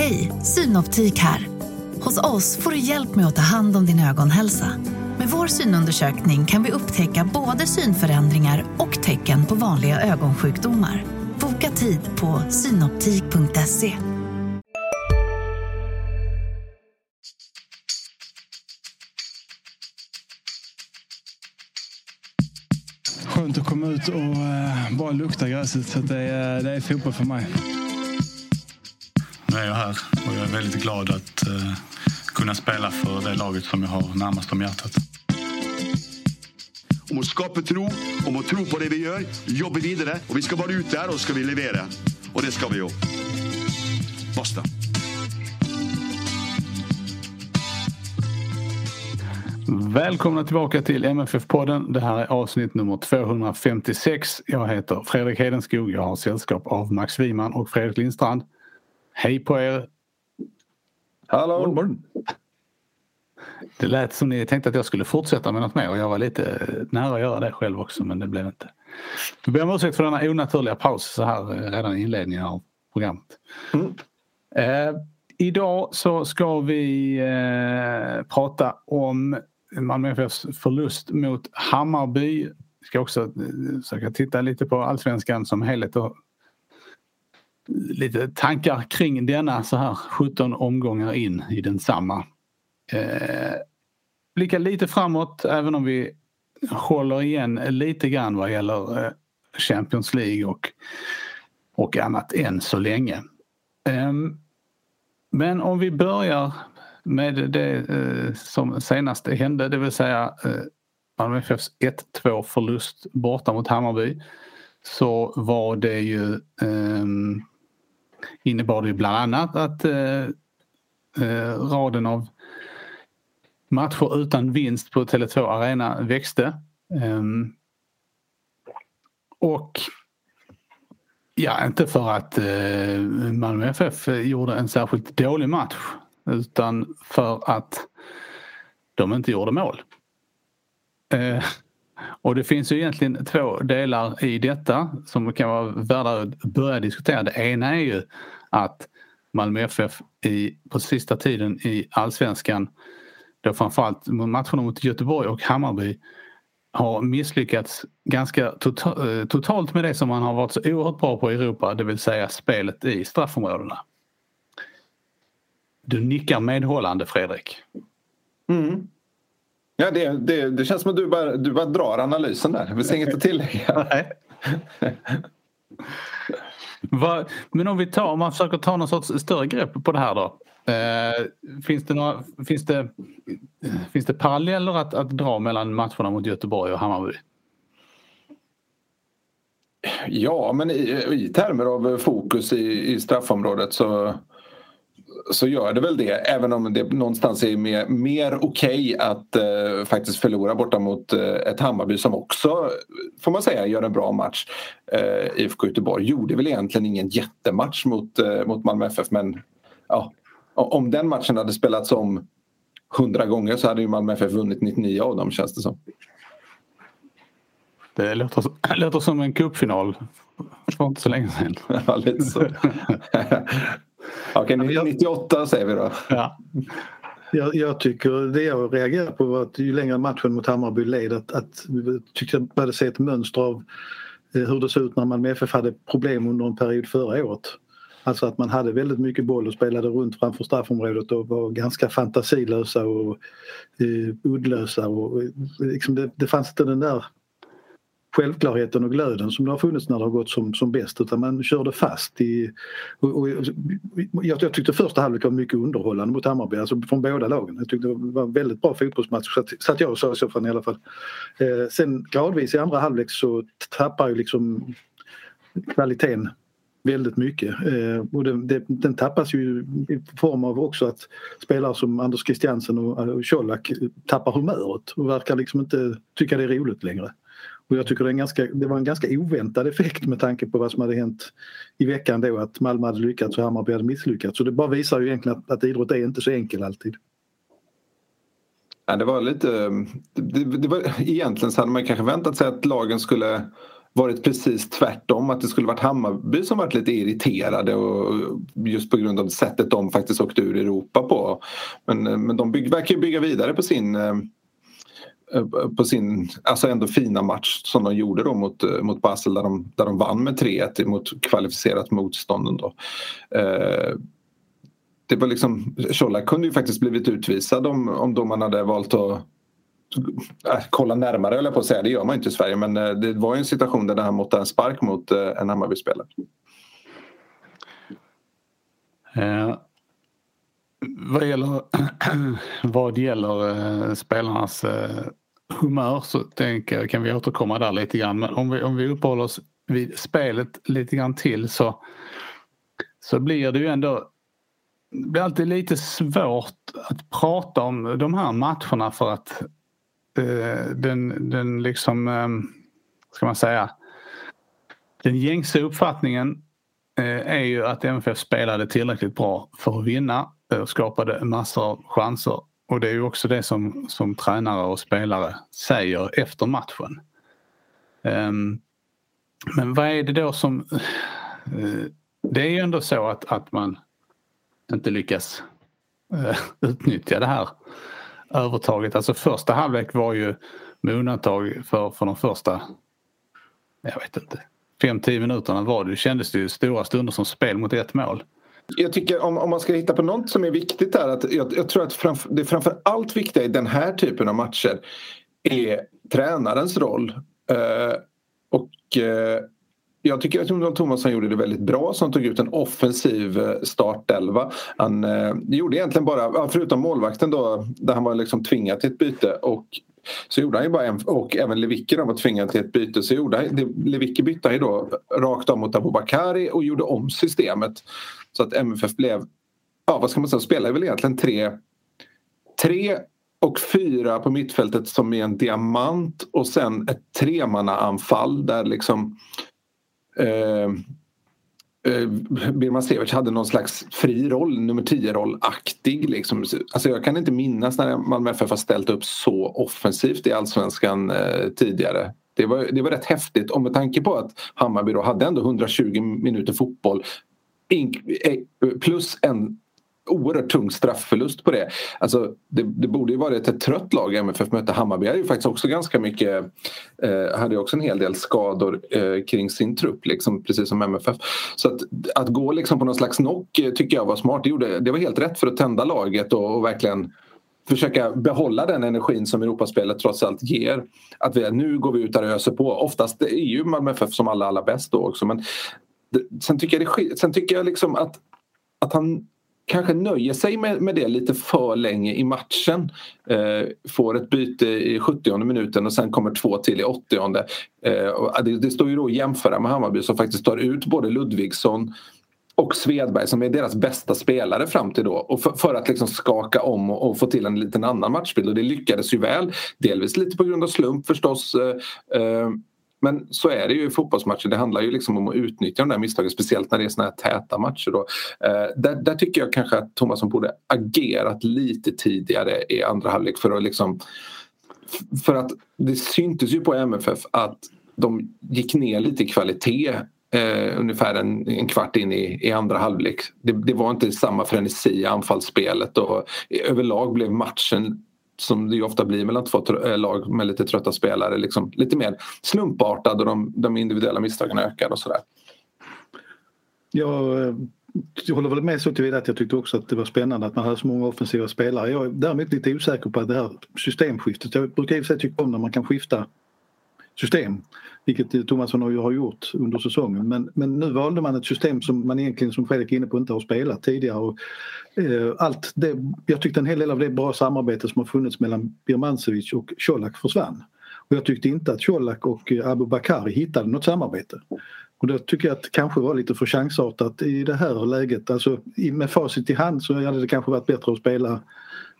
Hej, Synoptik här. Hos oss får du hjälp med att ta hand om din ögonhälsa. Med vår synundersökning kan vi upptäcka både synförändringar och tecken på vanliga ögonsjukdomar. Boka tid på synoptik.se. Skönt att komma ut och eh, bara lukta gräset. Så det, är, det är fotboll för mig. Är jag här och jag är väldigt glad att uh, kunna spela för det laget som jag har närmast om hjärtat. Om att skapa tro, om att tro på det vi gör, jobba vidare och vi ska vara ute där och ska vi leverera. Och det ska vi ju. Basta. Välkomna tillbaka till MFF-podden. Det här är avsnitt nummer 256. Jag heter Fredrik Hedenskog. Jag har sällskap av Max Wiman och Fredrik Lindstrand. Hej på er! Hallå! Morgon, morgon. Det lät som ni tänkte att jag skulle fortsätta med något mer och jag var lite nära att göra det själv också men det blev inte. Jag ber om ursäkt för denna onaturliga paus så här redan i inledningen av programmet. Mm. Eh, idag så ska vi eh, prata om Malmö FFs förlust mot Hammarby. Vi ska också eh, försöka titta lite på allsvenskan som helhet och lite tankar kring denna så här 17 omgångar in i densamma. Eh, blicka lite framåt även om vi håller igen lite grann vad gäller eh, Champions League och, och annat än så länge. Eh, men om vi börjar med det eh, som senast hände, det vill säga eh, Malmö FFs 1-2 förlust borta mot Hammarby. Så var det ju eh, innebar det bland annat att eh, eh, raden av matcher utan vinst på Tele2 Arena växte. Um, och ja, inte för att uh, Malmö FF gjorde en särskilt dålig match utan för att de inte gjorde mål. Eh, och det finns ju egentligen två delar i detta som kan vara värda att börja diskutera. Det ena är ju att Malmö FF i, på sista tiden i allsvenskan då framförallt matcherna mot Göteborg och Hammarby har misslyckats ganska tota-, eh, totalt med det som man har varit så oerhört bra på i Europa, det vill säga spelet i straffområdena. Du nickar medhållande Fredrik. Mm. Ja, det, det, det, känns som att du bara, du bara drar analysen där. Det finns inget att tillägga. Va, men om vi tar, om man försöker ta någon sorts större grepp på det här då. Eh, finns, det några, finns, det, finns det paralleller att, att dra mellan matcherna mot Göteborg och Hammarby? Ja, men i, i termer av fokus i, i straffområdet så, så gör det väl det. Även om det någonstans är mer, mer okej okay att eh, faktiskt förlora borta mot eh, ett Hammarby som också, får man säga, gör en bra match. Eh, IFK Göteborg gjorde väl egentligen ingen jättematch mot, eh, mot Malmö FF men ja, om den matchen hade spelats om hundra gånger så hade ju Malmö FF vunnit 99 av dem känns det som. Det låter, låter som en cupfinal för inte så länge sedan. ja, lite så. Okej, 98 säger vi då. Ja. Jag, jag, tycker det jag reagerar på var att ju längre matchen mot Hammarby led att, att jag tyckte jag började se ett mönster av eh, hur det såg ut när Malmö FF hade problem under en period förra året. Alltså att man hade väldigt mycket boll och spelade runt framför straffområdet och var ganska fantasilösa och eh, uddlösa. Och, liksom det, det fanns inte den där självklarheten och glöden som det har funnits när det har gått som, som bäst utan man körde fast i... Och, och jag, jag tyckte första halvlek var mycket underhållande mot Hammarby, alltså från båda lagen. Jag tyckte det var en väldigt bra fotbollsmatch, satt, satt jag och sa i så fall i alla fall. Eh, sen gradvis i andra halvlek så tappar ju liksom kvaliteten väldigt mycket. Eh, och det, det, den tappas ju i form av också att spelare som Anders Christiansen och Colak tappar humöret och verkar liksom inte tycka det är roligt längre. Och jag tycker det, är ganska, det var en ganska oväntad effekt med tanke på vad som hade hänt i veckan då att Malmö hade lyckats och Hammarby hade misslyckats. Så det bara visar ju egentligen att, att idrott är inte så enkel alltid. Ja, det var lite... Det, det var, egentligen så hade man kanske väntat sig att lagen skulle varit precis tvärtom. Att det skulle varit Hammarby som varit lite irriterade och just på grund av sättet de faktiskt åkte ur Europa på. Men, men de bygg, verkar ju bygga vidare på sin eh, Eh, på sin alltså ändå fina match som de gjorde då mot, eh, mot Basel där de, där de vann med 3-1 mot kvalificerat motstånd. Då. Eh, det var liksom, Colak kunde ju faktiskt blivit utvisad om, om domaren hade valt att äh, kolla närmare eller på att säga, det gör man inte i Sverige men eh, det var ju en situation där han måttade en spark mot en Hammarby-spelare. Eh, vad gäller, vad gäller eh, spelarnas eh, humör så tänker, kan vi återkomma där lite grann. Men om vi, om vi uppehåller oss vid spelet lite grann till så, så blir det ju ändå det blir alltid lite svårt att prata om de här matcherna för att eh, den, den liksom, eh, ska man säga, den gängse uppfattningen eh, är ju att MFF spelade tillräckligt bra för att vinna och skapade massor av chanser. Och det är ju också det som, som tränare och spelare säger efter matchen. Um, men vad är det då som... Uh, det är ju ändå så att, att man inte lyckas uh, utnyttja det här övertaget. Alltså första halvlek var ju med undantag för, för de första, jag vet inte, 5-10 minuterna var det, kändes det ju stora stunder som spel mot ett mål. Jag tycker om, om man ska hitta på något som är viktigt här att jag, jag tror att framför, det framför allt viktiga i den här typen av matcher är tränarens roll. Uh, och uh, jag tycker att Jonas Thomasson gjorde det väldigt bra som tog ut en offensiv eh, startelva. Han eh, gjorde egentligen bara, förutom målvakten då, där han var liksom tvingad till ett byte och så gjorde han ju bara en, och även Lewicki var tvingad till ett byte. Så gjorde han, Lewicki bytte han ju då rakt av mot Abubakari och gjorde om systemet. Så att MFF blev, ja vad ska man säga, spelade väl egentligen tre, tre och fyra på mittfältet som är en diamant och sen ett tremannaanfall där liksom eh, eh, Birman Stevic hade någon slags fri roll, nummer 10-roll-aktig. Liksom. Alltså jag kan inte minnas när Malmö FF har ställt upp så offensivt i allsvenskan eh, tidigare. Det var, det var rätt häftigt och med tanke på att Hammarby då hade ändå 120 minuter fotboll Eh, plus en oerhört tung straffförlust på det. Alltså, det, det borde ju varit ett trött lag MFF mötte Hammarby. hade ju faktiskt också ganska mycket, eh, hade också en hel del skador eh, kring sin trupp, liksom, precis som MFF. Så att, att gå liksom på någon slags knock eh, tycker jag var smart. Det, gjorde, det var helt rätt för att tända laget och, och verkligen försöka behålla den energin som Europaspelet trots allt ger. Att vi, nu går vi ut och öser på. Oftast är ju Malmö FF som alla allra bäst då också. Men sen tycker jag, det, sen tycker jag liksom att, att han kanske nöjer sig med, med det lite för länge i matchen. Eh, får ett byte i 70 minuten och sen kommer två till i 80 eh, eh, det, det står ju då att jämföra med Hammarby som faktiskt tar ut både Ludvigsson och Svedberg som är deras bästa spelare fram till då. Och för, för att liksom skaka om och, och, få till en liten annan matchbild och det lyckades ju väl. Delvis lite på grund av slump förstås. Eh, eh men så är det ju i fotbollsmatcher. Det handlar ju liksom om att utnyttja de där misstagen, speciellt när det är såna här täta matcher. Då. Eh, där, där, tycker jag kanske att Thomasson borde agerat lite tidigare i andra halvlek för att liksom för att det syntes ju på MFF att de gick ner lite i kvalitet eh, ungefär en, en, kvart in i, i andra halvlek. Det, det, var inte samma frenesi i anfallsspelet och eh, överlag blev matchen som det ju ofta blir mellan två eh, lag med lite trötta spelare. Liksom, lite mer slumpartad och de, de individuella misstagen ökar och sådär. Jag, eh, jag håller väl med så tillvida att jag tyckte också att det var spännande att man hade så många offensiva spelare. Jag är däremot lite osäker på det här systemskiftet. Jag brukar i och för sig tycka om när man kan skifta system. Vilket Thomasson har gjort under säsongen. Men, men nu valde man ett system som man egentligen som Fredrik är inne på inte har spelat tidigare. Och, eh, allt det, jag tyckte en hel del av det bra samarbete som har funnits mellan Birmancevic och Colak försvann. Och jag tyckte inte att Colak och Abu Bakari hittade något samarbete. Och då tycker jag att det kanske var lite för chansartat i det här läget. Alltså med facit i hand så hade det kanske varit bättre att spela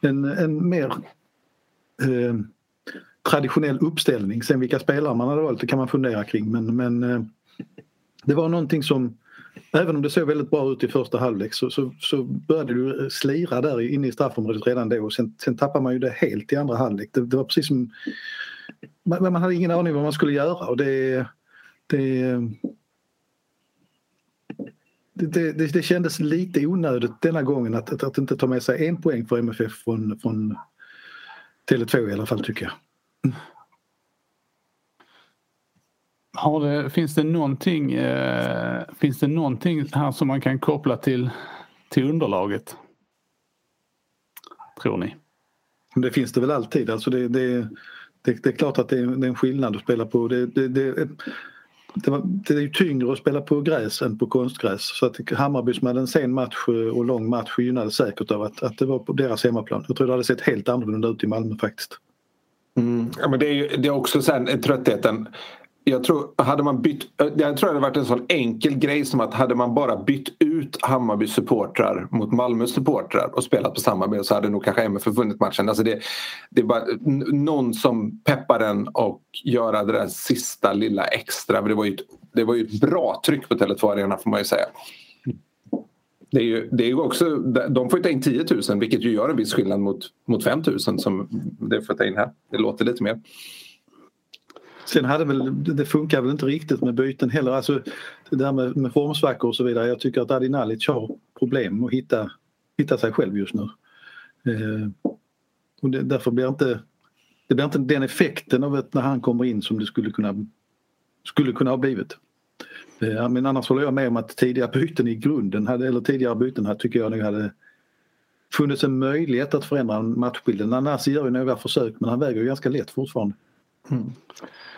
en, en mer eh, traditionell uppställning. Sen vilka spelare man hade valt det kan man fundera kring men, men eh, det var någonting som Även om det såg väldigt bra ut i första halvlek så, så, så började du eh, slira där inne i straffområdet redan då och sen, sen tappade man ju det helt i andra halvlek. Det, det var precis som... Man, man hade ingen aning vad man skulle göra och det det, det, det, det kändes lite onödigt denna gången att, att, att, inte ta med sig en poäng för MFF från, från Tele2 i alla fall tycker jag. Har det, finns, det någonting, eh, finns det någonting här som man kan koppla till, till underlaget? Tror ni? Det finns det väl alltid. Alltså det, det, det, det är klart att det är, det är en skillnad att spela på. Det, det, det, det, var, det är ju tyngre att spela på gräs än på konstgräs. Så att Hammarby som hade en sen match eh, och lång match gynnades säkert av att, att det var på deras hemmaplan. Jag tror det hade sett helt annorlunda ut i Malmö faktiskt. Mm. Ja, men det, är ju, det är också sen eh, tröttheten jag tror, hade man bytt, eh, jag tror det hade varit en sån enkel grej som att hade man bara bytt ut Hammarby supportrar mot Malmö supportrar och spelat på samma bild så hade nog kanske MFF vunnit matchen. Alltså det, det är bara någon som peppar den och göra det där sista lilla extra. Det var ju ett, det var ju ett bra tryck på Tele2 Arena får man ju säga. Det är ju, det är ju också, de får ju ta in 10 000 vilket ju gör en viss skillnad mot, mot 5 000 som det får ta in här. Det låter lite mer. Sen hade väl, det funkar väl inte riktigt med byten heller. Alltså, det där med, med formsvackor och så vidare. Jag tycker att Adi Nalic har problem att hitta, hitta sig själv just nu. Eh, och det, därför blir inte, det blir inte den effekten av att när han kommer in som det skulle kunna, skulle kunna ha blivit. Eh, men annars håller jag med om att tidiga byten i grunden, hade, eller tidigare byten här tycker jag nog hade funnits en möjlighet att förändra matchbilden. Nanasi gör ju några försök men han väger ju ganska lätt fortfarande. Mm.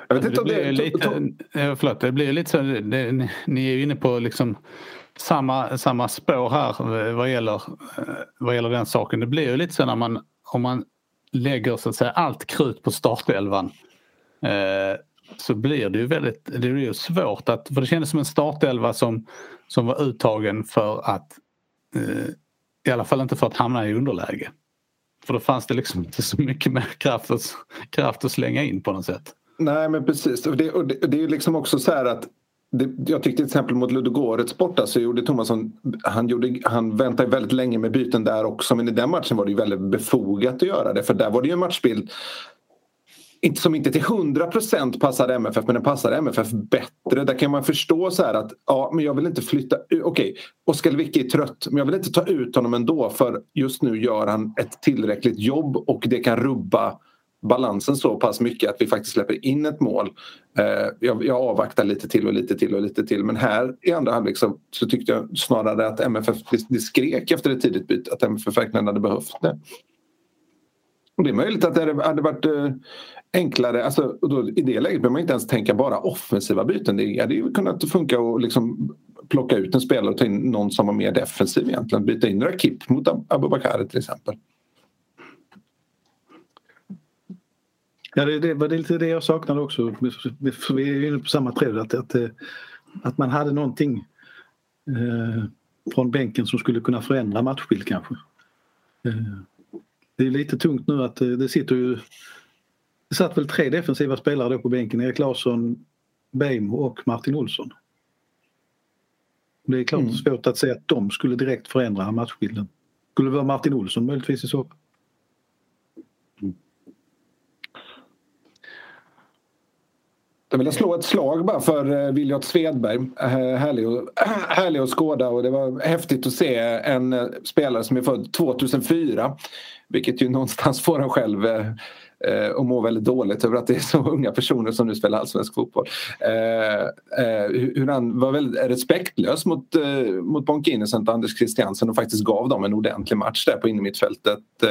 Jag vet inte om det, lite, förlåt, det blir lite så, det, ni är ju inne på liksom samma, samma spår här vad gäller, eh, vad gäller den saken. Det blir ju lite så när man, om man lägger så att säga allt krut på startelvan eh, så blir det ju väldigt det blir ju svårt att, för det kändes som en startelva som, som var uttagen för att eh, i alla fall inte för att hamna i underläge. För då fanns det liksom inte så mycket mer kraft att, kraft att slänga in på något sätt. Nej men precis. Och det, och det, det är liksom också så här att det, jag tyckte till exempel mot Ludogorets borta så gjorde Tomasson... han, gjorde, han väntade väldigt länge med byten där också men i den matchen var det ju väldigt befogat att göra det för där var det ju en matchbild inte, som inte till 100 procent passade MFF men den passade MFF bättre. Där kan man förstå så här att ja, men jag vill inte flytta Okej, okay, Oskar Wicke är trött men jag vill inte ta ut honom ändå för just nu gör han ett tillräckligt jobb och det kan rubba balansen så pass mycket att vi faktiskt släpper in ett mål. Eh, jag, jag avvaktar lite till och lite till och lite till men här i andra halvlek så, så, tyckte jag snarare att MFF det skrek efter ett tidigt byte att MFF verkligen hade behövt det. Och det är möjligt att det hade varit eh, enklare, alltså, då, i det läget behöver man inte ens tänka bara offensiva byten. Det hade ju kunnat funka att liksom plocka ut en spelare och ta in någon som var mer defensiv egentligen. Byta in Rakip mot Abubakar till exempel. Ja, det, det var lite det jag saknade också. Vi är inne på samma träd. Att, att, eh, att man hade någonting eh, från bänken som skulle kunna förändra matchbild kanske. Eh, det är lite tungt nu att det sitter ju... Det satt väl tre defensiva spelare då på bänken. Erik Larsson, Beim och Martin Olsson. Det är klart mm. svårt att säga att de skulle direkt förändra matchbilden. Skulle det vara Martin Olsson möjligtvis i så fall? Jag vill slå ett slag bara för eh, Viljot Svedberg. Eh, härlig, härlig att skåda och det var häftigt att se en eh, spelare som är född 2004 vilket ju någonstans får en själv eh, och mår väldigt dåligt över att det är så unga personer som nu spelar allsvensk fotboll. Eh, eh, hur han var väldigt respektlös mot, eh, mot Bonkines och Anders Christiansen och faktiskt gav dem en ordentlig match där på innermittfältet. Eh,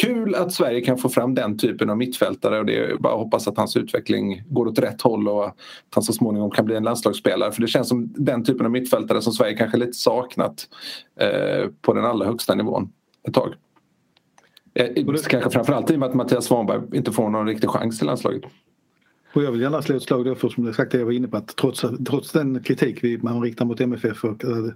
kul att Sverige kan få fram den typen av mittfältare och det är bara att hoppas att hans utveckling går åt rätt håll och att han så småningom kan bli en landslagsspelare. För det känns som den typen av mittfältare som Sverige kanske lite saknat eh, på den allra högsta nivån ett tag. Eh, kanske framförallt i och med att Mattias Svanberg inte får någon riktig chans till landslaget. Och jag vill gärna slå ett slag då för som sagt det jag var inne på att trots, trots den kritik man riktar mot MFF och äh,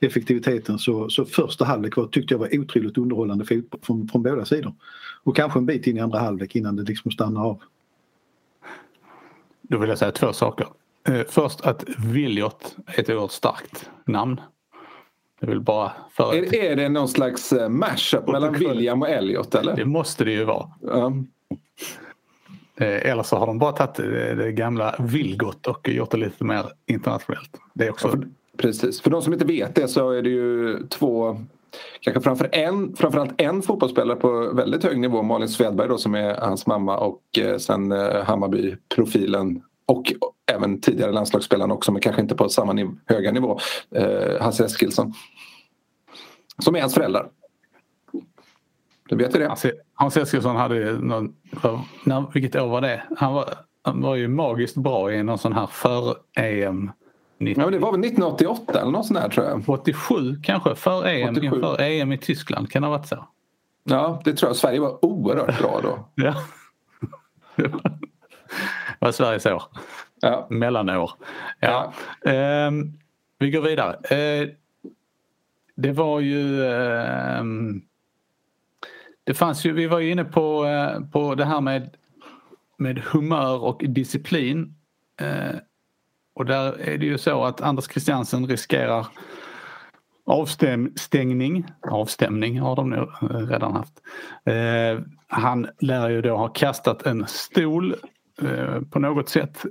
effektiviteten så, så första halvlek var, tyckte jag var otroligt underhållande fotboll från, från båda sidor. Och kanske en bit in i andra halvlek innan det liksom stannar av. Då vill jag säga två saker. Eh, först att Viljot är ett oerhört starkt namn. Jag vill bara för är, är det någon slags eh, mashup mellan William och Elliot eller? Det måste det ju vara. Um. Eller så har de bara tagit eh, det gamla Vilgot och gjort det lite mer internationellt. Det är också... Ja, för, precis, för de som inte vet det så är det ju två Kanske framför en, framförallt en fotbollsspelare på väldigt hög nivå, Malin Svedberg då, som är hans mamma och eh, sen eh, Hammarby-profilen och även tidigare landslagsspelaren också men kanske inte på samma niv höga nivå, eh, Hasse Eskilsson. Som är hans föräldrar. Du vet ju det. Hans Eskilsson hade någon, när, vilket år var det? Han var, han var ju magiskt bra i någon sån här för-EM. Ja, men det var väl 1988 eller något sånt här tror jag. 87 kanske, för EM, inför EM i Tyskland. Kan det ha varit så? Ja, det tror jag. Sverige var oerhört bra då. ja. var Sveriges år. Ja. Mellanår. Ja. ja. Eh, vi går vidare. Eh, det var ju... Eh, det fanns ju, vi var ju inne på, eh, på det här med, med humör och disciplin. Eh, och där är det ju så att Anders Christiansen riskerar avstängning. Avstämning har de nog eh, redan haft. han lär ju då ha kastat en stol på något sätt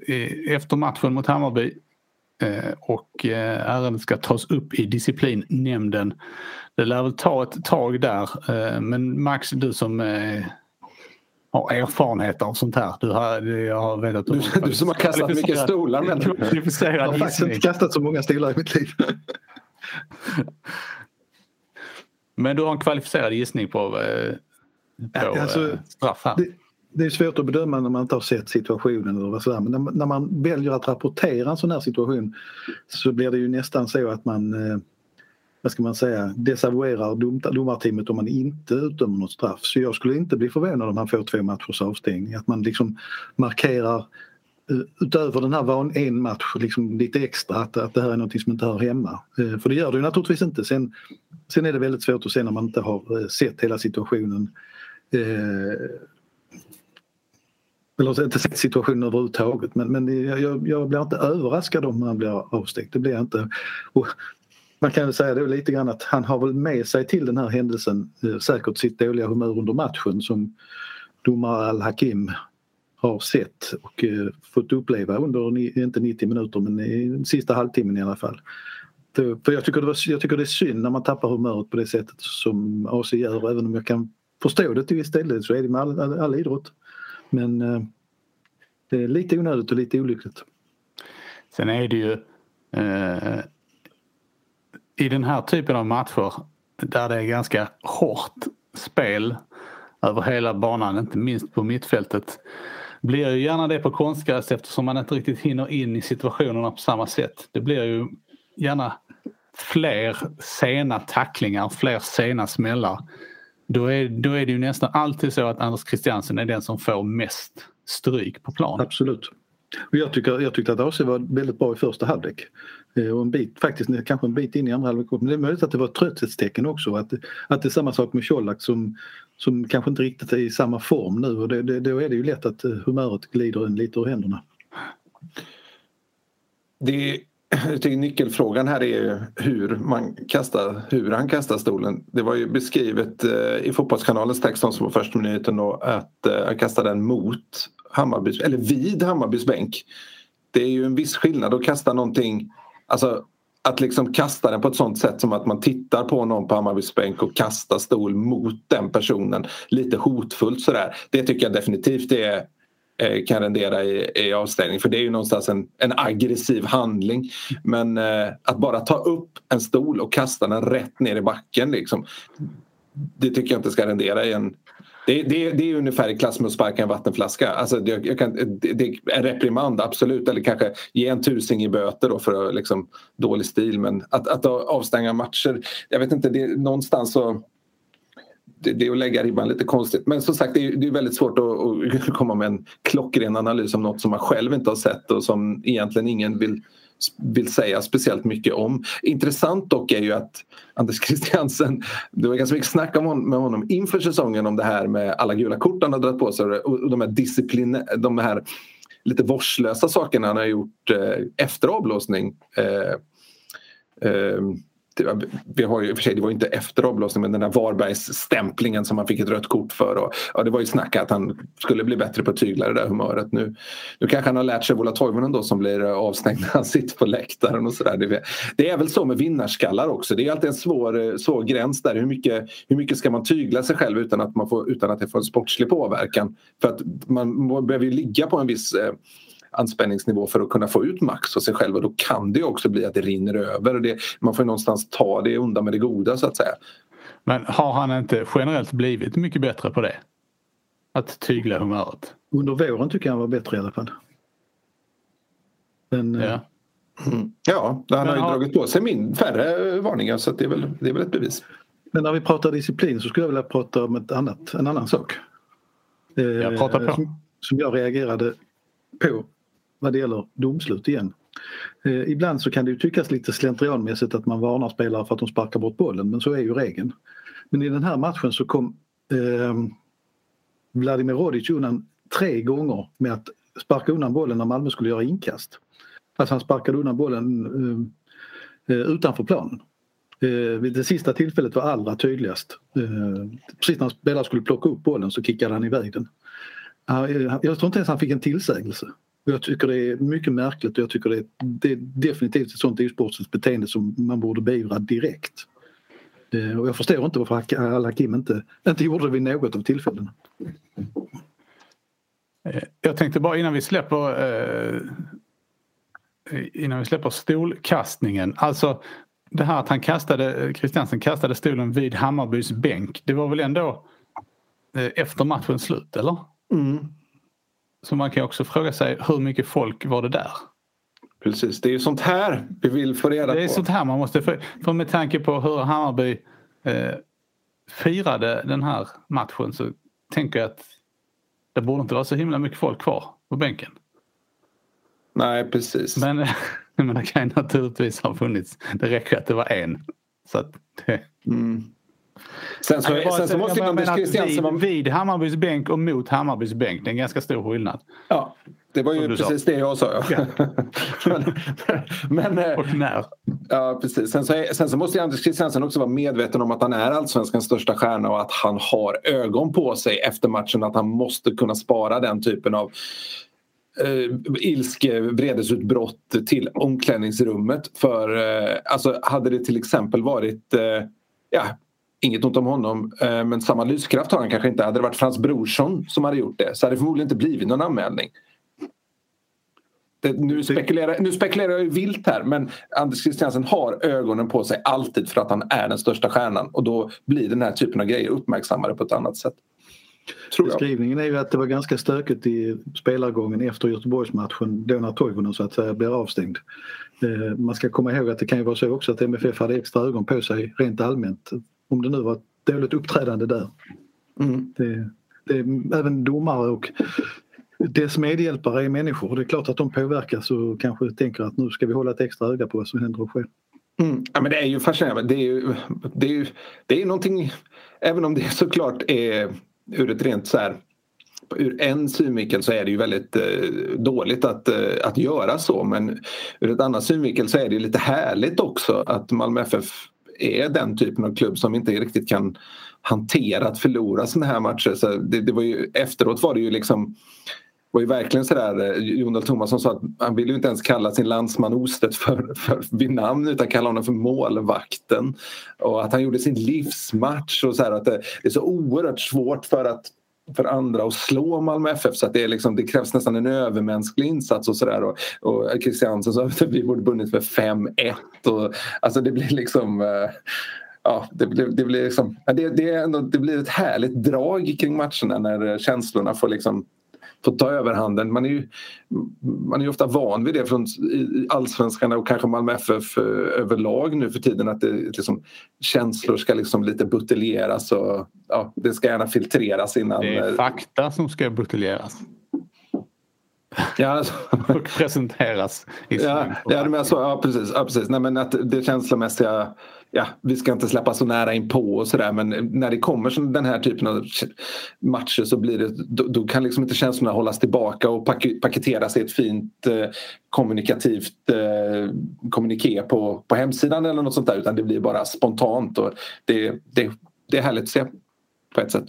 efter matchen mot Hammarby. och ärendet ska tas upp i disciplinnämnden det lär väl ta ett tag där. Eh, men Max, du som eh, har erfarenhet av sånt här. Du, har, jag har vet att du, du, som har kastat mycket stolar. Men... Jag har faktiskt inte kastat så många stolar i mitt liv. Men du har en kvalificerad gissning på, eh, på alltså, straff här. Det, det, är svårt att bedöma när man inte har sett situationen. Eller sådär. Men när, när man väljer att rapportera en sån här situation så blir det ju nästan så att man eh, vad ska man säga, desavouerar dom, domarteamet om man inte utdömer något straff. Så jag skulle inte bli förvånad om han får två matchers avstängning. Att man liksom markerar eh, utöver den här van, en match liksom lite extra att, att det här är något som inte hör hemma. Eh, för det gör det ju naturligtvis inte. Sen, sen är det väldigt svårt att se när man inte har sett hela situationen eller inte sett situationen överhuvudtaget men, men jag, jag blir inte överraskad om han blir avstängd. Det blir jag inte. Och man kan väl säga det lite grann att han har väl med sig till den här händelsen eh, säkert sitt dåliga humör under matchen som domare Al-Hakim har sett och eh, fått uppleva under, inte 90 minuter men i den sista halvtimmen i alla fall. För jag tycker, det var, jag tycker det är synd när man tappar humöret på det sättet som AC gör även om jag kan förstå det till viss del så är det med all, all, all idrott. Men eh, det är lite onödigt och lite olyckligt. Sen är det ju eh, i den här typen av matcher där det är ganska hårt spel över hela banan, inte minst på mittfältet, blir ju gärna det på konstgräs eftersom man inte riktigt hinner in i situationerna på samma sätt. Det blir ju gärna fler sena tacklingar, fler sena smällar. Då är, då är det ju nästan alltid så att Anders Christiansen är den som får mest stryk på plan. Absolut. Jag, tycker, jag tyckte att AC var väldigt bra i första halvlek. Eh, och en bit, faktiskt kanske en bit in i andra halvlek. Men det är möjligt att det var ett trötthetstecken också. Att, att det är samma sak med Colak som, som kanske inte riktigt är i samma form nu. Och det, det, då är det ju lätt att eh, humöret glider en lite ur händerna. Det, jag tycker nyckelfrågan här är hur, man kastar, hur han kastar stolen. Det var ju beskrivet eh, i Fotbollskanalens text som var första minuten då, att eh, han kastade den mot Hammarbys, eller vid Hammarbys bänk. Det är ju en viss skillnad att kasta någonting Alltså att liksom kasta den på ett sånt sätt som att man tittar på någon på Hammarbys bänk och kastar stol mot den personen lite hotfullt sådär. Det tycker jag definitivt är, Eh, kan rendera i, i avstängning för det är ju någonstans en, en aggressiv handling. Men eh, att bara ta upp en stol och kasta den rätt ner i backen liksom, det tycker jag inte ska rendera i en, det, det, det är ungefär i klass med att sparka en vattenflaska. Alltså, jag, jag kan, det, är en reprimand, absolut. Eller kanske ge en tusing i böter då för liksom, dålig stil. Men att, att avstänga matcher, jag vet inte, det, någonstans så... Det, är att lägga ribban lite konstigt. Men som sagt, det är, det är väldigt svårt att, att komma med en klockren analys om något som man själv inte har sett och som egentligen ingen vill vill säga speciellt mycket om. Intressant dock är ju att Anders Christiansen, det var ganska mycket snack om med honom inför säsongen om det här med alla gula kort han har dragit på sig och de här disciplin, de här lite vårdslösa sakerna han har gjort eh, efter avblåsning. Eh, eh, vi har ju, för sig, det var ju inte efter avblåsningen men den där Varbergsstämplingen som han fick ett rött kort för. Och, ja, det var ju snack att han skulle bli bättre på att tygla det där humöret. Nu, nu kanske han har lärt sig Vola Toivonen då som blir eh, avstängd när han sitter på läktaren och sådär. Det, det är väl så med vinnarskallar också. Det är alltid en svår, eh, svår gräns där. Hur mycket, hur mycket ska man tygla sig själv utan att, man får, utan att det får en sportslig påverkan? För att man behöver ju ligga på en viss eh, anspänningsnivå för att kunna få ut max av sig själv och då kan det också bli att det rinner över. Det, man får någonstans ta det undan med det goda så att säga. Men har han inte generellt blivit mycket bättre på det? Att tygla humöret? Under våren tycker jag han var bättre i alla fall. Men, ja. Mm. Ja, han har ju har... dragit på sig min, färre varningar så det, är väl, det är väl ett bevis. Men när vi pratar disciplin så skulle jag vilja prata om ett annat, en annan sak. Jag pratar på. Som, som jag reagerade på vad det gäller domslut igen. Eh, ibland så kan det ju tyckas lite slentrianmässigt att man varnar spelare för att de sparkar bort bollen men så är ju regeln. Men i den här matchen så kom eh, Vladimir Rodic undan tre gånger med att sparka undan bollen när Malmö skulle göra inkast. Alltså han sparkade undan bollen eh, eh utanför planen. Eh, vid det sista tillfället var allra tydligast. Eh, precis när spelaren skulle plocka upp bollen så kickade han iväg den. Eh, jag tror inte ens han fick en tillsägelse. Jag tycker det är mycket märkligt och jag tycker det är, det är definitivt ett sånt osportsligt beteende som man borde beivra direkt. Eh, och jag förstår inte varför Al-Hakim inte, inte gjorde det vid något av tillfällena. Eh, jag tänkte bara innan vi släpper eh, innan vi släpper stolkastningen. Alltså det här att han kastade, Christiansen kastade stolen vid Hammarbys bänk. Det var väl ändå efter matchens slut eller? Mm. Så man kan också fråga sig hur mycket folk var det där? Precis, det är ju sånt här vi vill få reda på. Det är sånt här man måste få. För med tanke på hur Hammarby eh, firade den här matchen så tänker jag att det borde inte vara så himla mycket folk kvar på bänken. Nej, precis. Men, men det kan naturligtvis ha funnits. Det räcker att det var en. Så att det... Mm. Sen så, bara, sen så måste ju Anders Christiansen... Vid, vid Hammarbys bänk och mot Hammarbys bänk. Det är en ganska stor skillnad. Ja, det var ju precis sa. det jag sa. Ja. men, men, eh, och när. Ja, precis. Sen så, sen så måste Anders Christiansen också vara medveten om att han är allsvenskans största stjärna och att han har ögon på sig efter matchen. Att han måste kunna spara den typen av eh, ilske vredesutbrott till omklädningsrummet. För eh, alltså, hade det till exempel varit eh, ja, Inget ont om honom, eh, men samma lyskraft har han kanske inte. Hade det varit Frans Brorsson som hade gjort det så hade det förmodligen inte blivit någon anmälning. Det, nu, spekulerar, nu spekulerar jag ju vilt här men Anders Christiansen har ögonen på sig alltid för att han är den största stjärnan och då blir den här typen av grejer uppmärksammade på ett annat sätt. Beskrivningen är ju att det var ganska stökigt i spelargången efter Göteborgsmatchen då när Toivonen så att säga blir avstängd. Eh, man ska komma ihåg att det kan ju vara så också att MFF hade extra ögon på sig rent allmänt om det nu var ett dåligt uppträdande där. Mm. Det, det, även domare och dess medhjälpare är människor. Det är klart att de påverkas och kanske tänker att nu ska vi hålla ett extra öga på vad som händer och sker. Mm. Ja, men det är ju fascinerande. Det är ju, det är ju det är någonting, även om det såklart är ur ett rent så här ur en synvinkel så är det ju väldigt eh, dåligt att, eh, att göra så men ur ett annat synvinkel så är det lite härligt också att Malmö FF är den typen av klubb som inte riktigt kan hantera att förlora såna här matcher. Så det, det var ju, efteråt var det ju liksom var ju verkligen sådär, eh, Jon Tomasson sa att han ville ju inte ens kalla sin landsman Ostedt för, för, vid namn utan kalla honom för målvakten. Och att han gjorde sin livsmatch och så här, att det är så oerhört svårt för att för andra att slå Malmö FF så att det, är liksom, det krävs nästan en övermänsklig insats och sådär. Och, och Christiansen sa att vi borde vunnit med 5-1 alltså det blir liksom eh, Ja, det blir, det, blir liksom, det, det, är ändå, det blir ett härligt drag kring matcherna när känslorna får liksom får ta överhanden. Man är ju man är ofta van vid det från allsvenskan och kanske Malmö FF eh, överlag nu för tiden att det, liksom, känslor ska liksom lite buteljeras och ja, det ska gärna filtreras innan. Det är fakta som ska buteljeras. Ja, alltså. och presenteras. I ja, ja, men så, ja, precis. Ja, precis. Nej, men att det känslomässiga ja, vi ska inte släppa så nära in på och sådär men när det kommer den här typen av matcher så blir det, då, då kan liksom inte känslorna hållas tillbaka och pak paketeras i ett fint eh, kommunikativt eh, kommuniké på, på hemsidan eller något sånt där utan det blir bara spontant och det, det, det är härligt att se på ett sätt.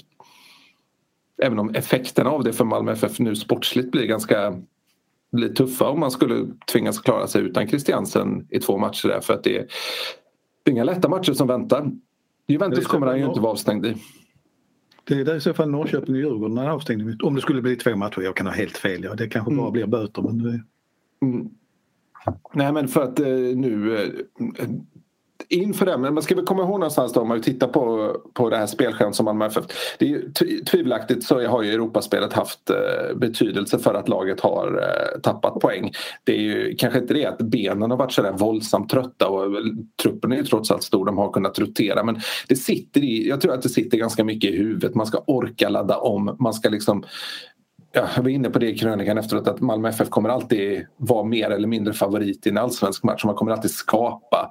Även om effekterna av det för Malmö FF nu sportsligt blir ganska blir tuffa om man skulle tvingas klara sig utan Christiansen i två matcher där för att det är, det är inga lätta matcher som väntar. Juventus kommer han ju inte vara avstängd i. Det är där i så fall Norrköping och Djurgården är avstängning. Om det skulle bli två matcher, jag kan ha helt fel. Ja. Det kanske bara mm. blir böter. Men det... mm. Nej men för att eh, nu eh, inför det, men man ska väl komma ihåg någonstans då om man tittar på, på det här spelschemat som Malmö FF. Det är tvivelaktigt så har ju Europaspelet haft eh, betydelse för att laget har eh, tappat poäng. Det är ju kanske inte det att benen har varit sådär våldsamt trötta och truppen är ju trots allt stor, de har kunnat rotera men det sitter i, jag tror att det sitter ganska mycket i huvudet, man ska orka ladda om, man ska liksom Ja, jag var inne på det i krönikan efteråt att Malmö FF kommer alltid vara mer eller mindre favorit i en allsvensk match. Man kommer alltid skapa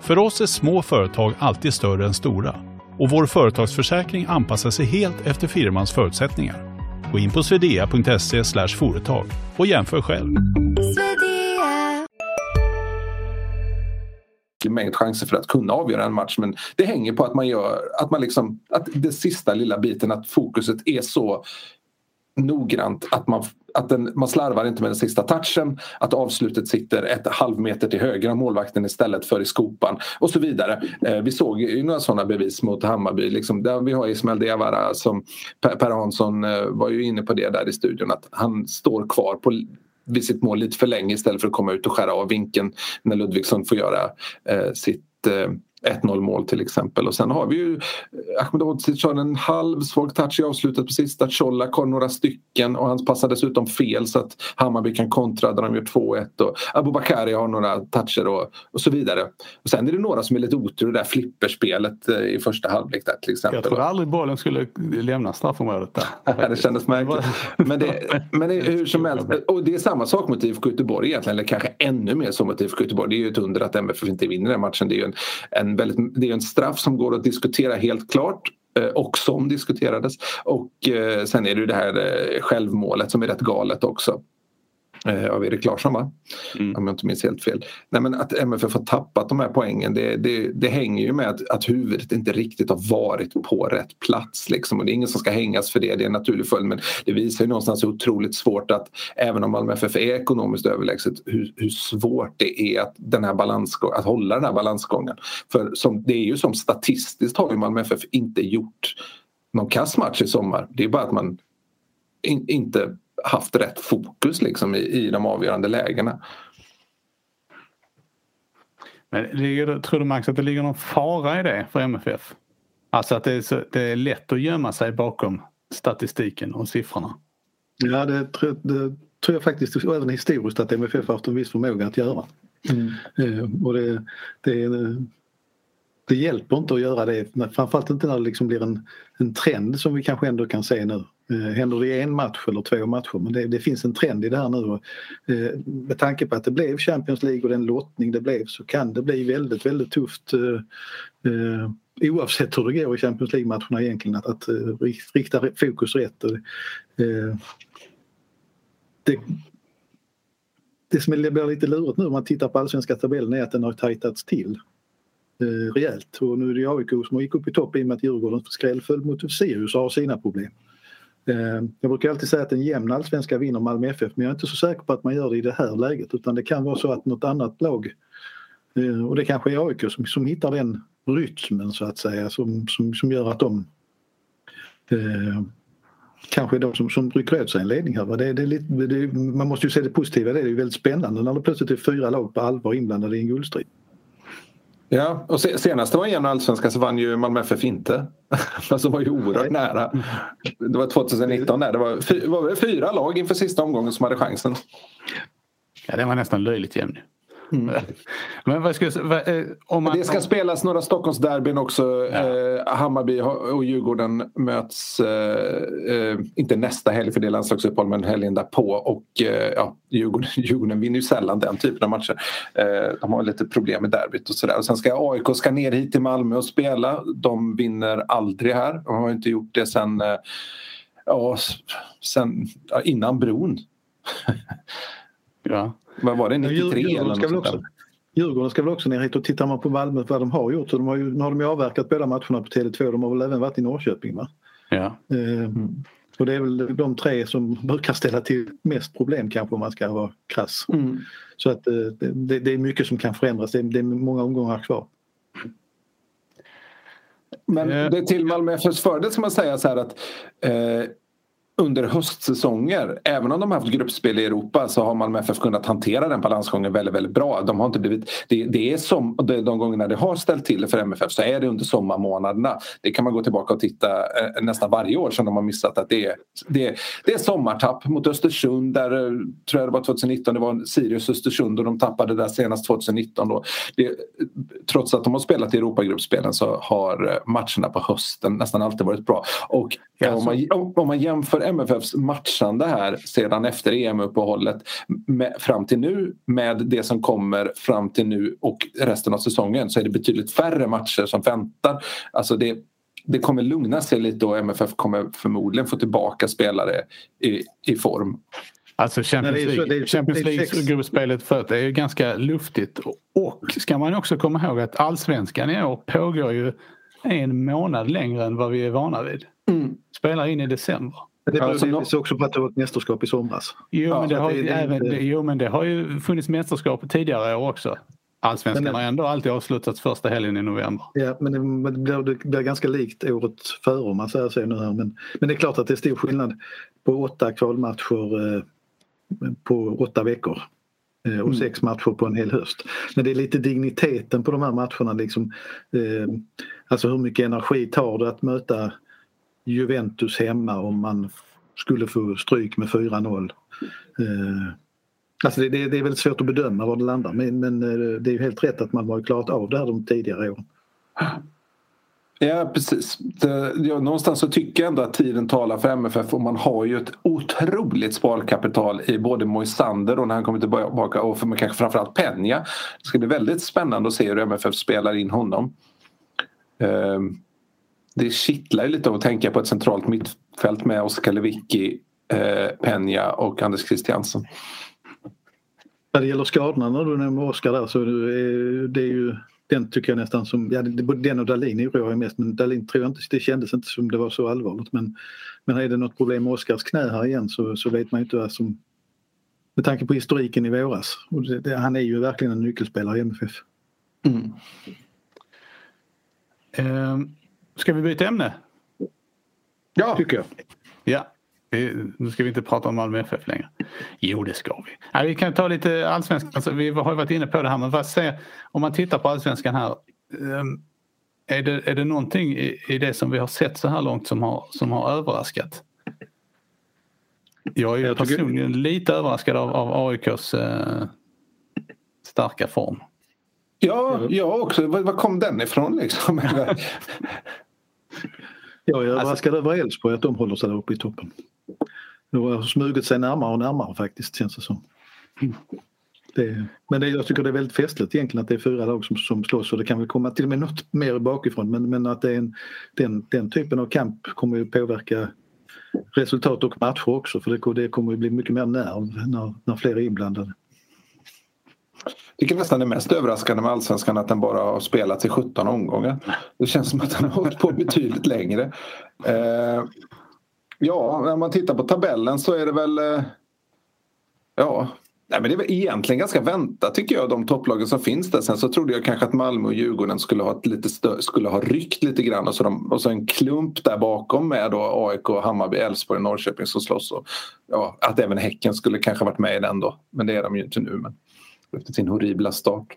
För oss är små företag alltid större än stora och vår företagsförsäkring anpassar sig helt efter firmans förutsättningar. Gå in på swedea.se företag och jämför själv. mängd chanser för att kunna avgöra en match men det hänger på att man gör att man liksom att det sista lilla biten att fokuset är så noggrant att man, att den, man slarvar inte med den sista touchen, att avslutet sitter ett halvmeter till höger om målvakten istället för i skopan och så vidare. Eh, vi såg ju några sådana bevis mot Hammarby. Liksom, där vi har Ismael Diawara som Per, per Hansson eh, var ju inne på det där i studion att han står kvar på vid sitt mål lite för länge istället för att komma ut och skära av vinkeln när Ludvigsson får göra eh, sitt eh, 1-0 mål till exempel. Och sen har vi ju eh, Ahmed Hodzic har en halv svag touch i avslutet på sista. Colak har några stycken och han passar dessutom fel så att Hammarby kan kontra där de gör 2-1. Och Abubakari har några toucher och, och så vidare. Och sen är det några som är lite otur det där flipperspelet eh, i första halvlek där till exempel. Jag trodde aldrig bollen skulle lämna straffområdet där. det kändes märkligt. Men det, men det hur som helst. Och det är samma sak mot IFK Göteborg egentligen. Eller kanske ännu mer så mot IFK Göteborg. Det är ju ett under att MFF inte vinner den matchen. Det är ju en, en en, väldigt, det är en straff som går att diskutera helt klart eh, och som diskuterades. Och eh, sen är det ju det här eh, självmålet som är rätt galet också av Erik Larsson va? Mm. Om jag inte minns helt fel. Nej, men att MFF har tappat de här poängen det, det, det hänger ju med att, att huvudet inte riktigt har varit på rätt plats. Liksom. Och det är ingen som ska hängas för det, det är en naturlig följd men det visar ju någonstans hur otroligt svårt att även om Malmö FF är ekonomiskt överlägset hur, hur svårt det är att, den här att hålla den här balansgången. För som, det är ju som statistiskt har ju Malmö FF inte gjort någon kass match i sommar. Det är bara att man in, inte haft rätt fokus liksom i, i de avgörande lägena. Men ligger, tror du Max att det ligger någon fara i det för MFF? Alltså att det är, så, det är lätt att gömma sig bakom statistiken och siffrorna? Ja det, det tror jag faktiskt och även historiskt att MFF har haft en viss förmåga att göra. Mm. Eh, och det, det, det hjälper inte att göra det, framförallt inte när det liksom blir en, en trend som vi kanske ändå kan se nu. Eh, händer det i en match eller två matcher men det, det finns en trend i det här nu. Och, eh, med tanke på att det blev Champions League och den lottning det blev så kan det bli väldigt, väldigt tufft eh, eh oavsett hur det går i Champions League-matcherna egentligen att, att eh, rikta fokus rätt. Och, det, eh, det som blir lite lurigt nu om man tittar på allsvenska tabellen är att den har tajtats till eh, rejält. Och nu är det AIK som gick upp i topp i och med att Djurgården skrällföll mot Sirius och har sina problem. Eh, jag brukar alltid säga att en jämn allsvenska vinner Malmö FF men jag är inte så säker på att man gör det i det här läget utan det kan vara så att något annat lag eh, och det kanske är AIK som, som hittar den rytmen så att säga som, som, som gör att de eh, kanske är de som, som rycker åt sig en ledning här. Det, det, lite, det, man måste ju se det positiva, det är ju väldigt spännande när det plötsligt är fyra lag på allvar inblandade i en guldstrid. Ja, och senast det var igenom allsvenskan så vann ju Malmö FF inte. Fast de var ju oerhört nära. Det var 2019 där. Det var, fy, var fyra lag inför sista omgången som hade chansen. Ja, det var nästan löjligt jämn. Mm. Men vad ska vad, eh, om man, det ska spelas några Stockholmsderbyn också. Ja. Eh, Hammarby och Djurgården möts, eh, eh, inte nästa helg för det är landslagsuppehåll, men helgen därpå. Och eh, ja, Djurgården, Djurgården vinner ju sällan den typen av matcher. Eh, de har lite problem med derbyt och sådär. Sen ska AIK ska ner hit till Malmö och spela. De vinner aldrig här. De har inte gjort det sen, ja, sen ja, innan bron. ja. Vad var det, 93 Djurgården eller ska, också, Djurgården ska väl också ner hit och tittar man på Malmö vad de har gjort så de har ju, nu har de ju avverkat båda matcherna på Tele2. De har väl även varit i Norrköping va? Ja. Mm. Och det är väl de tre som brukar ställa till mest problem kanske om man ska vara krass. Mm. Så att eh, det, det, är mycket som kan förändras. Det, det är många omgångar kvar. Men eh. det till Malmö FFs fördel ska man säga så här att eh, under höstsäsonger. Även om de har haft gruppspel i Europa så har Malmö FF kunnat hantera den balansgången väldigt, väldigt bra. De har inte blivit, det, det är som, de gångerna det har ställt till för MFF så är det under sommarmånaderna. Det kan man gå tillbaka och titta eh, nästan varje år som de har missat att det är, det, det är sommartapp mot Östersund där eh, tror jag det var 2019 det var Sirius Östersund och de tappade där senast 2019 då. Det, trots att de har spelat i Europagruppspelen så har eh, matcherna på hösten nästan alltid varit bra. Och ja, om, man, om man jämför MFFs matchande här sedan efter EM-uppehållet fram till nu med det som kommer fram till nu och resten av säsongen så är det betydligt färre matcher som väntar. Alltså det, det kommer lugna sig lite och MFF kommer förmodligen få tillbaka spelare i, i form. Alltså Champions League, Champions League-gruppspelet för det är ju ganska luftigt. Och ska man också komma ihåg att allsvenskan i år pågår ju en månad längre än vad vi är vana vid. Mm. Spelar in i december. Det beror alltså, delvis också på att det var ett mästerskap i somras. Jo, ja, men det har, det, även, det, jo men det har ju funnits mästerskap tidigare år också. Allsvenskan men, har ändå alltid avslutats första helgen i november. Ja, men det, det, blir, det blir ganska likt året före om man säger så nu här. Men, men det är klart att det är stor skillnad på åtta kvalmatcher eh, på åtta veckor eh, och mm. sex matcher på en hel höst. Men det är lite digniteten på de här matcherna. Liksom, eh, alltså hur mycket energi tar det att möta Juventus hemma om man skulle få stryk med 4-0. Eh, alltså det, det, det, är väldigt svårt att bedöma var det landar men, men eh, det är ju helt rätt att man har klarat av det här de tidigare åren. Ja precis. Det, ja, någonstans så tycker jag ändå att tiden talar för MFF och man har ju ett otroligt sparkapital i både Moisander och när han kommer tillbaka och för, kanske framförallt Penja. Det ska bli väldigt spännande att se hur MFF spelar in honom. Um, det kittlar ju lite att tänka på ett centralt mittfält med Oskar Lewicki, eh, Penja och Anders Christiansen. När det gäller skadorna när du nämner Oskar där så är det ju den tycker jag nästan som, ja den och Dahlin oroar jag mest men Dahlin tror jag inte, det kändes inte som det var så allvarligt men, men är det något problem med Oskars knä här igen så, så vet man inte vad som med tanke på historiken i våras. Och det, det, han är ju verkligen en nyckelspelare i MFF. Mm. Um, Ska vi byta ämne? Ja, tycker jag. Ja. Nu ska vi inte prata om Malmö FF längre. Jo, det ska vi. Ja, vi kan ta lite allsvenskan. Alltså, vi har varit inne på det här, men vad säger, om man tittar på allsvenskan här. Ehm, är det, är det någonting i, i det som vi har sett så här långt som har, som har överraskat? Jag är jag personligen tycker... lite överraskad av, av AIKs eh, starka form. Ja, jag också. Var, kom den ifrån liksom? Jag är överraskad alltså, över Elfsborg att de håller sig där uppe i toppen. De har smugit sig närmare och närmare faktiskt känns det som. Det, men det, jag tycker det är väldigt festligt egentligen att det är fyra lag som, som slåss och det kan väl komma till och med något mer bakifrån men, men att det är en, den, den typen av kamp kommer ju påverka resultat och matcher också för det, det kommer ju bli mycket mer nerv när, när fler är inblandade. Jag tycker nästan det mest överraskande med allsvenskan att den bara har spelats i 17 omgångar. Det känns som att den har hållit på betydligt längre. Eh, ja, när man tittar på tabellen så är det väl... Eh, ja, Nej, men det är väl egentligen ganska väntat tycker jag, de topplagen som finns där. Sen så trodde jag kanske att Malmö och Djurgården skulle ha, ett lite stö- skulle ha ryckt lite grann och så, de, och så en klump där bakom med då AIK, Hammarby, Elfsborg och Norrköping som slåss. Och, ja, att även Häcken skulle kanske varit med i den då. Men det är de ju inte nu. Men efter sin horribla start.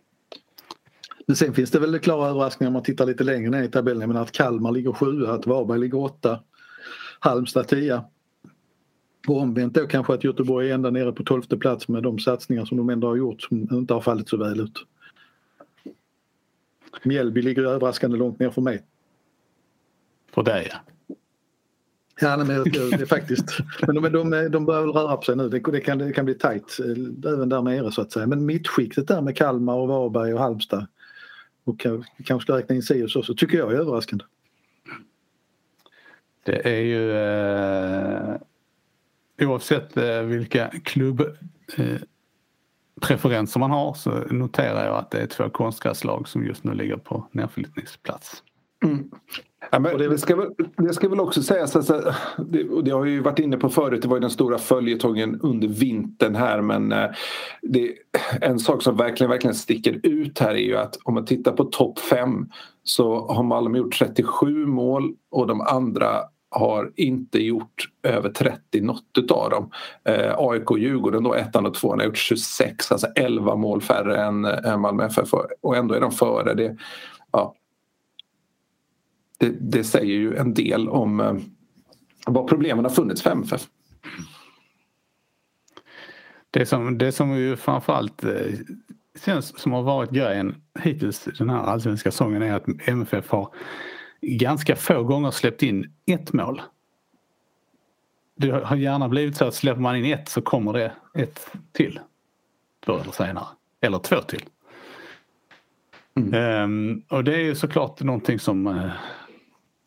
Men sen finns det väl klara överraskningar om man tittar lite längre ner i tabellen. Jag menar att Kalmar ligger sjua, att Varberg ligger åtta, Halmstad tia. Och omvänt då kanske att Göteborg är ända nere på tolfte plats med de satsningar som de ändå har gjort som inte har fallit så väl ut. Mjällby ligger överraskande långt ner för mig. För dig ja. Ja, men det, det, faktiskt. Men de, de, de börjar väl röra på sig nu. Det, det, kan, det kan bli tajt eh, även där nere så att säga. Men mittskiktet där med Kalmar och Varberg och Halmstad och kanske ska räkna in Sirius också, tycker jag är överraskande. Det är ju eh, oavsett eh, vilka klubbpreferenser eh, man har så noterar jag att det är två konstgräslag som just nu ligger på nedflyttningsplats. Mm. Ja, men det, ska väl, det ska väl också sägas, alltså, det, och det har ju varit inne på förut, det var ju den stora följetongen under vintern här men eh, det, en sak som verkligen, verkligen sticker ut här är ju att om man tittar på topp fem så har Malmö gjort 37 mål och de andra har inte gjort över 30 något av dem. Eh, AIK och Djurgården då ettan och tvåan har gjort 26, alltså 11 mål färre än, än Malmö FF och ändå är de före. Det, ja, det, det säger ju en del om eh, vad problemen har funnits för MFF. Det som, det som ju framförallt eh, känns som har varit grejen hittills den här allsvenska säsongen är att MFF har ganska få gånger släppt in ett mål. Det har gärna blivit så att släpper man in ett så kommer det ett till. Förr eller senare. Eller två till. Mm. Um, och det är ju såklart någonting som uh,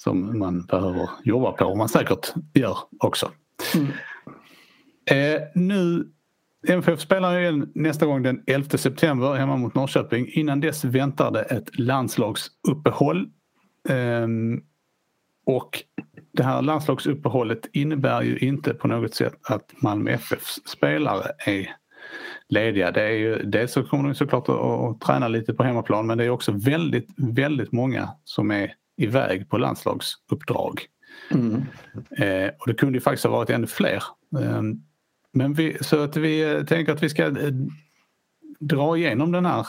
som man behöver jobba på och man säkert gör också. Mm. Eh, nu MFF spelar igen nästa gång den 11 september hemma mot Norrköping. Innan dess väntar det ett landslagsuppehåll. Eh, och det här landslagsuppehållet innebär ju inte på något sätt att Malmö FFs spelare är lediga. Det är ju, dels så kommer de såklart att, att träna lite på hemmaplan men det är också väldigt, väldigt många som är iväg på landslagsuppdrag. Mm. Eh, och det kunde ju faktiskt ha varit ännu fler. Eh, men vi, så att vi tänker att vi ska eh, dra igenom den här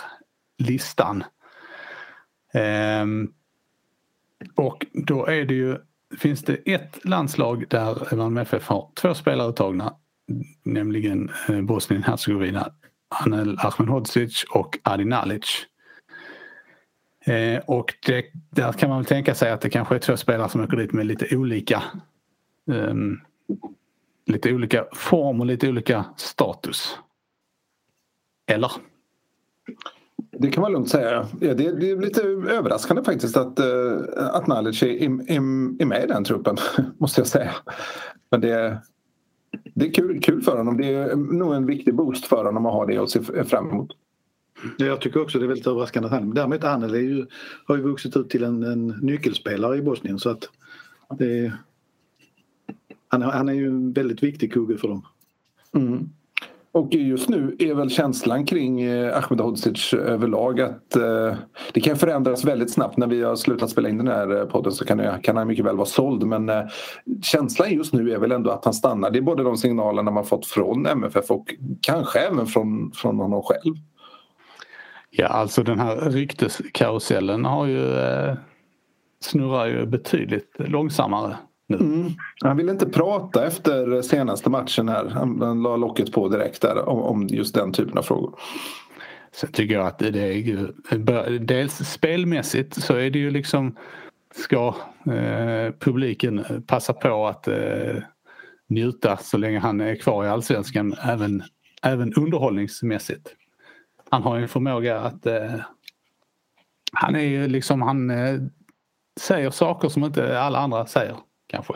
listan. Eh, och då är det ju, finns det ett landslag där Malmö FF har två spelare uttagna, nämligen eh, Bosnien-Hercegovina, Anel Ahmedhodzic och Adi Nalic. Eh, och det, där kan man väl tänka sig att det kanske är två spelare som åker dit med lite olika um, lite olika form och lite olika status. Eller? Det kan man lugnt säga. Ja, det, det, är lite överraskande faktiskt att, uh, att Nalic är, är, är med i den truppen, måste jag säga. Men det, det är kul, kul för honom. Det är nog en viktig boost för honom att ha det att se fram emot. Jag tycker också det är väldigt överraskande att han... Däremot Anel är ju, har ju vuxit ut till en, en nyckelspelare i Bosnien så att det, han, han är ju en väldigt viktig kugge för dem. Mm. Och just nu är väl känslan kring eh, Ahmed Ahmedhodzic överlag att eh, det kan förändras väldigt snabbt. När vi har slutat spela in den här eh, podden så kan, jag, kan han mycket väl vara såld men eh, känslan just nu är väl ändå att han stannar. Det är både de signalerna man fått från MFF och kanske även från, från honom själv. Ja, alltså den här rykteskarusellen har ju eh, snurrar ju betydligt långsammare nu. Mm. Han ville inte prata efter senaste matchen här. Han, han la locket på direkt där om, om just den typen av frågor. Sen tycker jag att det är ju, dels spelmässigt så är det ju liksom ska eh, publiken passa på att eh, njuta så länge han är kvar i allsvenskan även, även underhållningsmässigt han har en förmåga att eh, han är ju liksom, han eh, säger saker som inte alla andra säger kanske.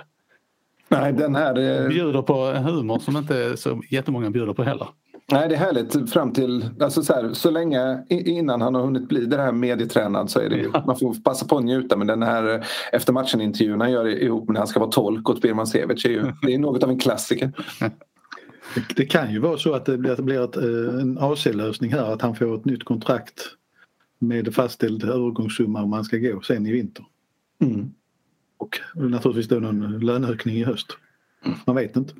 Nej, den här... Eh... Bjuder på humor som inte så jättemånga bjuder på heller. Nej, det är härligt fram till, alltså så, här, så länge innan han har hunnit bli det här medietränad så är det ja. man får passa på att njuta men den här eh, efter matchen intervjun han gör ihop när han ska vara tolk åt Birman Sevic är ju det är något av en klassiker. Det, kan ju vara så att det blir, att det blir ett, eh, en AC-lösning här att han får ett nytt kontrakt med fastställd övergångssumma om man ska gå sen i vinter. Mm. Och naturligtvis då någon löneökning i höst. Man vet inte.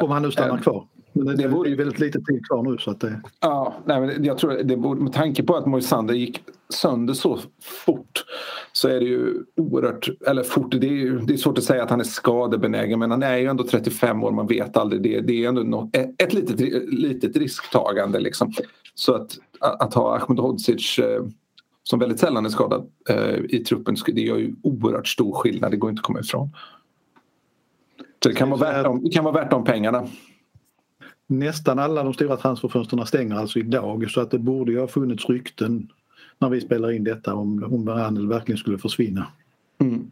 Om han nu stannar mm. kvar. Men det, det vore ju väldigt lite tid kvar nu så att det... Ja, nej, men jag tror det borde, med tanke på att Moisander gick sönder så fort så är det ju oerhört, eller fort, det är, ju, det är svårt att säga att han är skadebenägen men han är ju ändå 35 år, man vet aldrig. Det, det är ändå något, ett litet, litet risktagande liksom. Så att, att ha Ahmed Hodzic eh, som väldigt sällan är skadad eh, i truppen, det gör ju oerhört stor skillnad, det går inte att komma ifrån. Så det kan vara värt de, det kan vara värt de pengarna. Nästan alla de stora transferfönstren stänger alltså idag så att det borde ju ha funnits rykten när vi spelar in detta om, om Randel verkligen skulle försvinna. Mm.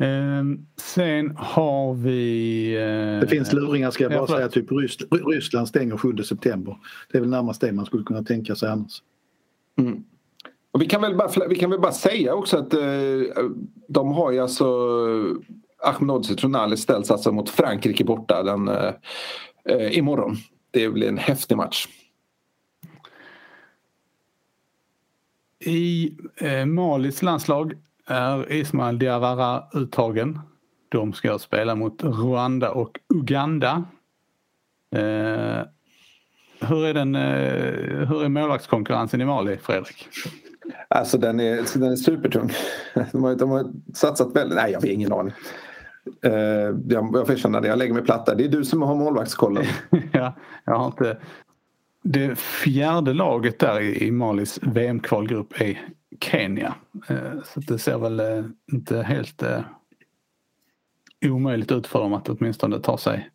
Um, sen har vi... Uh, det finns luringar ska jag bara säga, typ Ryss, Ryssland stänger 7 september. Det är väl närmast det man skulle kunna tänka sig annars. Mm. Och vi, kan väl bara, vi kan väl bara säga också att uh, de har ju alltså Ahmed Odzic ställs alltså mot Frankrike borta den, uh, imorgon. Det blir en häftig match. I eh, Malis landslag är Ismail Diawara uttagen. De ska spela mot Rwanda och Uganda. Eh, hur är, den, eh, hur är målvaktskonkurrensen i Mali, Fredrik? Alltså den är, den är supertung. De har, de har satsat väldigt... Nej, jag har ingen aning. Uh, jag, jag får erkänna det, jag lägger mig platt där. Det är du som har målvaktskollen. ja, jag har inte det fjärde laget där i Malis VM-kvalgrupp är Kenya. Eh, så det ser väl eh, inte helt eh, omöjligt ut för dem att åtminstone ta sig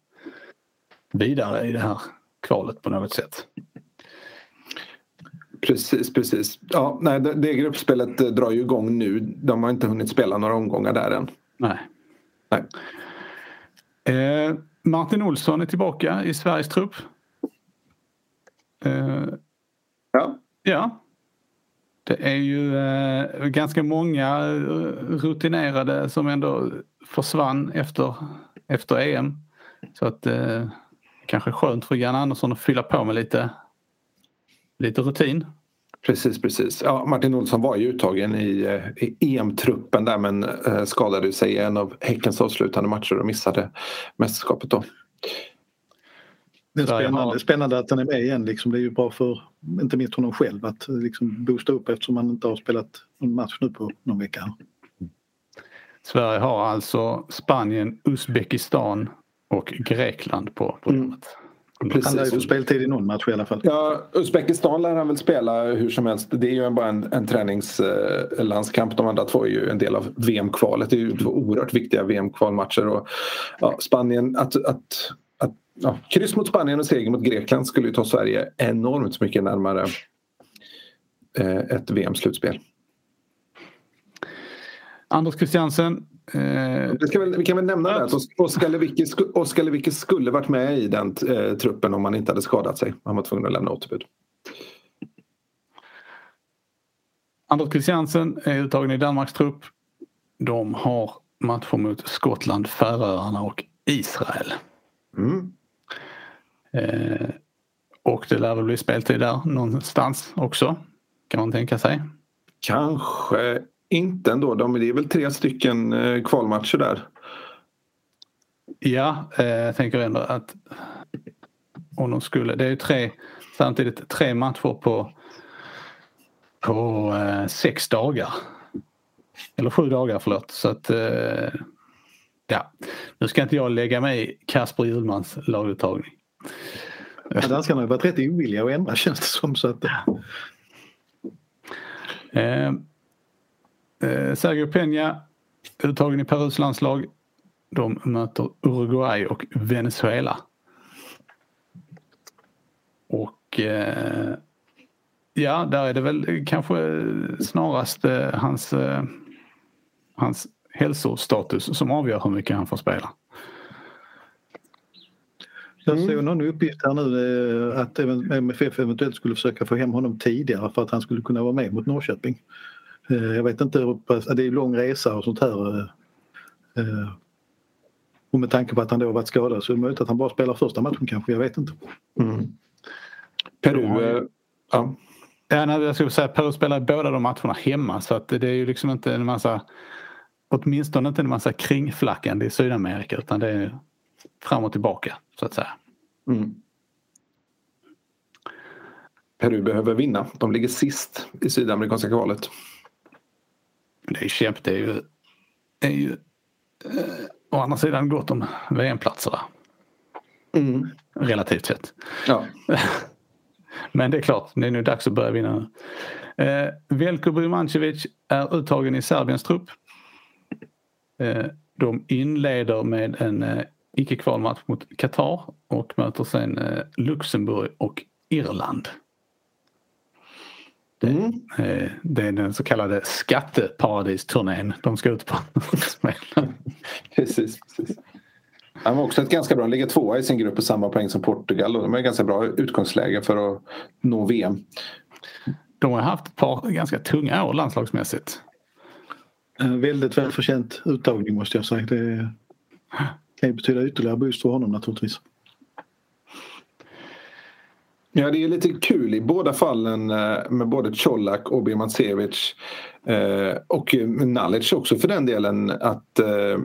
vidare i det här kvalet på något sätt. Precis, precis. Ja, nej, det, det gruppspelet drar ju igång nu. De har inte hunnit spela några omgångar där än. Nej. nej. Eh, Martin Olsson är tillbaka i Sveriges trupp. Uh, ja. Ja. Det är ju uh, ganska många rutinerade som ändå försvann efter, efter EM. Så att uh, kanske skönt för Jan Andersson att fylla på med lite, lite rutin. Precis, precis. Ja, Martin Olsson var ju uttagen i, i EM-truppen där men skadade sig i en av Häckens avslutande matcher och missade mästerskapet då. Det är spännande, spännande att han är med igen. Liksom. Det är ju bra för, inte minst honom själv, att liksom boosta upp eftersom han inte har spelat någon match nu på någon vecka. Sverige har alltså Spanien, Uzbekistan och Grekland på programmet. Mm. Precis. Han lär ju få speltid i någon match i alla fall. Ja, Uzbekistan lär han väl spela hur som helst. Det är ju bara en, en träningslandskamp. De andra två är ju en del av VM-kvalet. Det är ju två oerhört viktiga VM-kvalmatcher. Och, ja, Spanien, att, att ja, kryss mot Spanien och seger mot Grekland skulle ju ta Sverige enormt mycket närmare eh, ett VM-slutspel. Anders Christiansen. Eh... Väl, vi kan väl nämna att Oskar Lewicki, Oskar Lewicki skulle varit med i den eh, truppen om han inte hade skadat sig. Han var tvungen att lämna återbud. Anders Christiansen är uttagen i Danmarks trupp. De har matcher mot Skottland, Färöarna och Israel. Eh, och det lär väl bli speltid där någonstans också. Kan man tänka sig. Kanske inte ändå. De, det är väl tre stycken eh, kvalmatcher där. Ja, eh, jag tänker ändå att om de skulle, det är ju tre, samtidigt tre matcher på, på eh, sex dagar. Eller sju dagar förlåt. Så att eh, ja, nu ska inte jag lägga mig i Kasper Hjulmans laguttagning. Danskarna har varit rätt ovilliga att ändra känns det som. Så att... eh, eh, Sergio Peña uttagen i Perus landslag. De möter Uruguay och Venezuela. Och eh, ja, där är det väl kanske snarast eh, hans, eh, hans hälsostatus som avgör hur mycket han får spela. Jag såg någon uppgift här nu eh, att MFF eventuellt skulle försöka få hem honom tidigare för att han skulle kunna vara med mot Norrköping. Eh, jag vet inte, det är lång resa och sånt här. Eh, och med tanke på att han då varit skadad så är det möjligt att han bara spelar första matchen kanske, jag vet inte. Mm. Peru, ja. Ja, nej, jag skulle säga Peru spelar båda de matcherna hemma så att det är ju liksom inte en massa åtminstone inte en massa kringflackande i Sydamerika utan det är fram och tillbaka så att säga. Mm. Peru behöver vinna. De ligger sist i sydamerikanska kvalet. Det är kämp. Det är ju, det är ju eh, å andra sidan gott om VM-platser. Mm. Relativt sett. Ja. Men det är klart, det är nu dags att börja vinna. Eh, Velko Brumancevic är uttagen i Serbiens trupp. Eh, de inleder med en eh, icke-kvalmatch mot Qatar och möter sen eh, Luxemburg och Irland. Det, Mm. eh, det är den så kallade skatteparadisturnén de ska ut på. Precis, precis. Han var också ett ganska bra, han ligger tvåa i sin grupp på samma poäng som Portugal och de har ett ganska bra utgångsläge för att nå VM. De har haft ett par ganska tunga år landslagsmässigt. En väldigt välförtjänt uttagning måste jag säga. Det kan ju betyda ytterligare boost för honom naturligtvis. Ja, det är lite kul i båda fallen eh, med både Colak och Birmancevic eh, och Nalic också för den delen att, eh,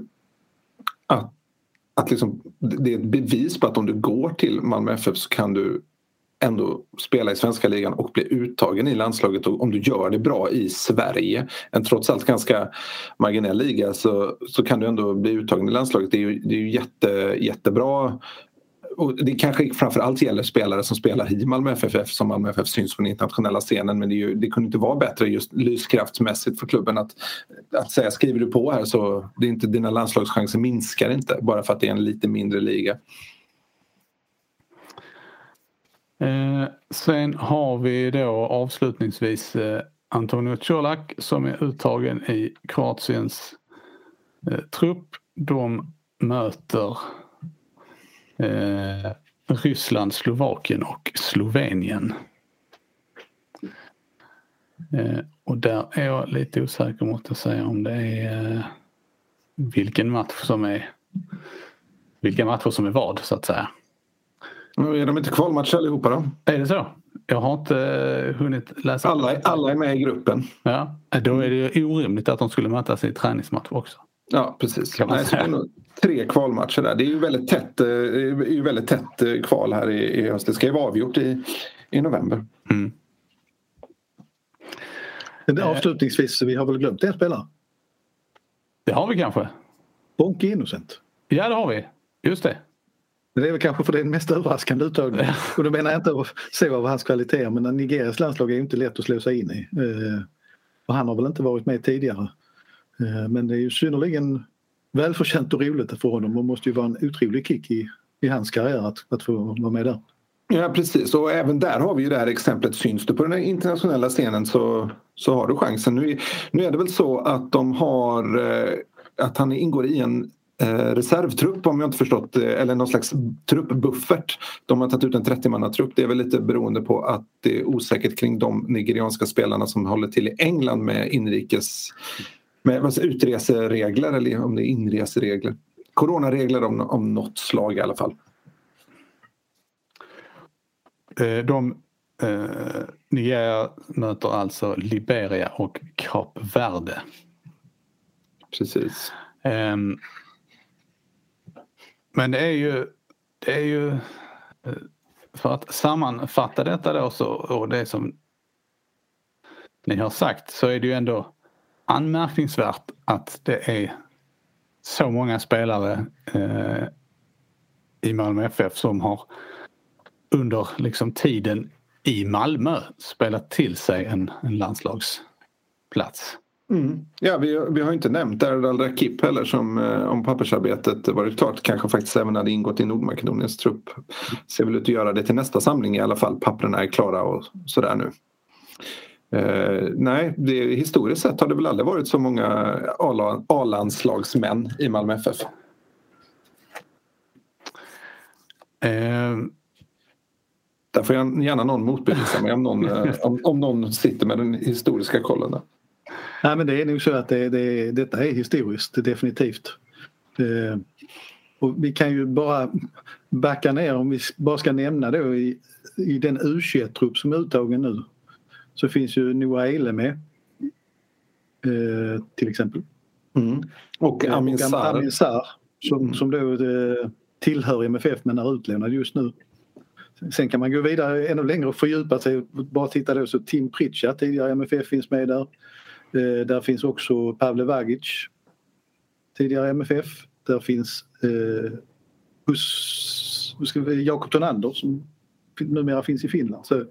att, att liksom, det är ett bevis på att om du går till Malmö FF så kan du ändå spela i svenska ligan och bli uttagen i landslaget och om du gör det bra i Sverige, en trots allt ganska marginell liga, så, så kan du ändå bli uttagen i landslaget. Det är ju, det är ju jätte, jättebra och det kanske framförallt gäller spelare som spelar i Malmö FF eftersom Malmö FF syns på den internationella scenen men det, är ju, det kunde inte vara bättre just lyskraftsmässigt för klubben att, att säga skriver du på här så det är inte, dina landslagschanser minskar inte bara för att det är en lite mindre liga. Eh, sen har vi då avslutningsvis eh, Antonio Colak som är uttagen i Kroatiens eh, trupp. De möter eh, Ryssland, Slovakien och Slovenien. Eh, och där är jag lite osäker måste jag säga om det är eh, vilken match som är vilka matcher som är vad så att säga. Är de inte kvalmatcher allihopa då? Är det så? Jag har inte eh, hunnit läsa. Alla, alla är med i gruppen. Ja, då är det ju orimligt att de skulle mötas i träningsmatch också. Ja precis. Nej, så det är nog tre kvalmatcher där. Det är ju väldigt tätt, eh, det är ju väldigt tätt eh, kval här i, i höst. Det ska ju vara avgjort i, i november. Mm. Avslutningsvis, vi har väl glömt en spelare? Det har vi kanske. Bonke Innocent. Ja, det har vi. Just det. Det är väl kanske för den mest överraskande uttagningen. Och då menar jag inte så av hans kvaliteter men Nigerias landslag är inte lätt att slå sig in i. Eh, Och han har väl inte varit med tidigare. Eh, Men det är ju synnerligen välförtjänt och roligt för honom och måste ju vara en otrolig kick i, i hans karriär att, att få vara med där. Ja precis och även där har vi ju det här exemplet. Syns du på den internationella scenen så, så har du chansen. Nu, är- nu är det väl så att de har eh, att han ingår i en reservtrupp om jag inte förstått det, eller någon slags truppbuffert. De har tagit ut en 30-mannatrupp. Det är väl lite beroende på att det är osäkert kring de nigerianska spelarna som håller till i England med inrikes med utreseregler eller om det är inreseregler. Coronaregler om, om något slag i alla fall. Eh, De eh, Nigeria möter alltså Liberia och Kap Verde. Precis. Ehm, men det är ju, det är ju eh, för att sammanfatta detta då så, och det som ni har sagt så är det ju ändå anmärkningsvärt att det är så många spelare eh, i Malmö FF som har under liksom tiden i Malmö spelat till sig en, en landslagsplats. Mm. Ja, vi, vi har inte nämnt Erdal Rakip heller som eh, om pappersarbetet varit klart kanske faktiskt även hade ingått i Nordmakedoniens trupp. Ser väl ut att göra det till nästa samling i alla fall. Papperna är klara och sådär nu. Eh, nej, det, historiskt sett har det väl aldrig varit så många A-landslagsmän i Malmö FF. Eh, Där får jag gärna någon motbevisa mig om någon, eh, om, om någon sitter med den historiska kollen. Där. Nej men det är nog så att det, det, detta är historiskt definitivt. Eh, och vi kan ju bara backa ner om vi bara ska nämna då i, i den U21-trupp som är uttagen nu så finns ju Noah Eile med. Eh, till exempel. Mm. Och Amin Och Sarr. Amin Sarr som, Mm. som då eh, tillhör MFF men är utlånad just nu. Sen kan man gå vidare ännu längre och fördjupa sig. Bara titta då så Tim Pritchard, tidigare MFF, finns med där. Eh, där finns också Pavle Vagic, tidigare MFF. Där finns eh, Jakob Tonander som numera finns i Finland. Så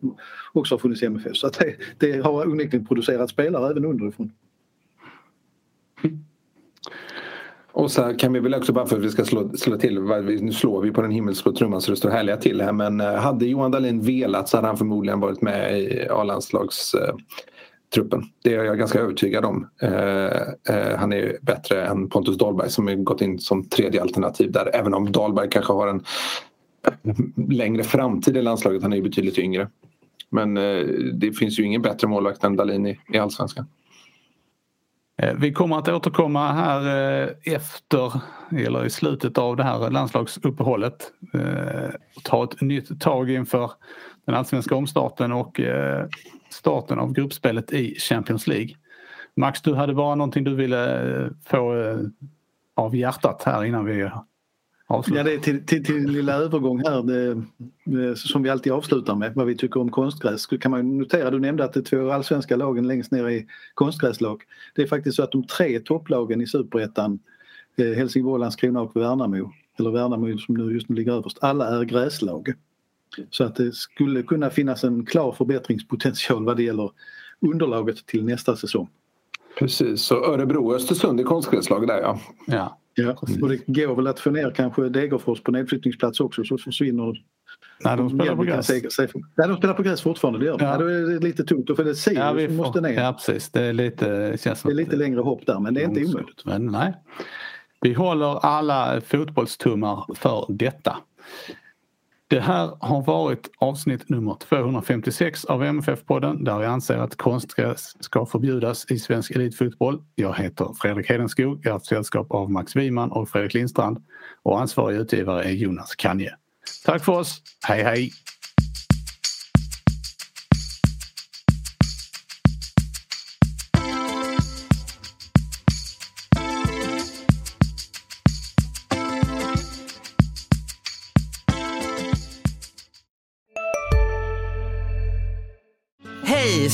också har funnits i MFF. Så det, det har onekligen producerat spelare även underifrån. Och så kan vi väl också bara för att vi ska slå, slå till, nu slår vi på den himmelsblå trumman så det står härliga till här men eh, hade Johan Dahlin velat så hade han förmodligen varit med i A-landslags eh, truppen. Det är jag ganska övertygad om. Eh, eh, han är bättre än Pontus Dahlberg som har gått in som tredje alternativ där även om Dahlberg kanske har en längre framtid i landslaget. Han är ju betydligt yngre. Men eh, det finns ju ingen bättre målvakt än Dahlin i, i allsvenskan. Eh, vi kommer att återkomma här eh, efter eller i slutet av det här landslagsuppehållet. Ta ett nytt tag inför den allsvenska omstarten och starten av gruppspelet i Champions League. Max, du hade bara någonting du ville eh, få eh, av hjärtat här innan vi avslutar. Ja, det är till, till, till lilla övergång här det, det, som vi alltid avslutar med, vad vi tycker om konstgräs. Kan man notera, du nämnde att det är två allsvenska lagen längst ner i konstgräslag. Det är faktiskt så att de tre topplagen i superettan, eh, Helsingborg, Landskrona och Värnamo, eller Värnamo som nu just nu ligger överst, alla är gräslag. Så att det skulle kunna finnas en klar förbättringspotential vad det gäller underlaget till nästa säsong. Precis, så Örebro och Östersund i konstgräslag där ja. ja. Ja, och det går väl att få ner kanske Degerfors på nedflyttningsplats också så försvinner Nej, de spelar på gräs. Nej, de spelar på gräs fortfarande, det gör de. Ja. Ja, då är det lite tungt, för det är Sirius ja, som måste ner. Ja, precis. Det är lite, känns det är lite längre hopp där, men det är inte omöjligt. Men nej. Vi håller alla fotbollstummar för detta. Det här har varit avsnitt nummer 256 av MFF-podden där jag anser att konstgräs ska förbjudas i svensk elitfotboll. Jag heter Fredrik Hedenskog, jag har haft sällskap av Max Wiman och Fredrik Lindstrand och ansvarig utgivare är Jonas Kanje. Tack för oss, hej hej!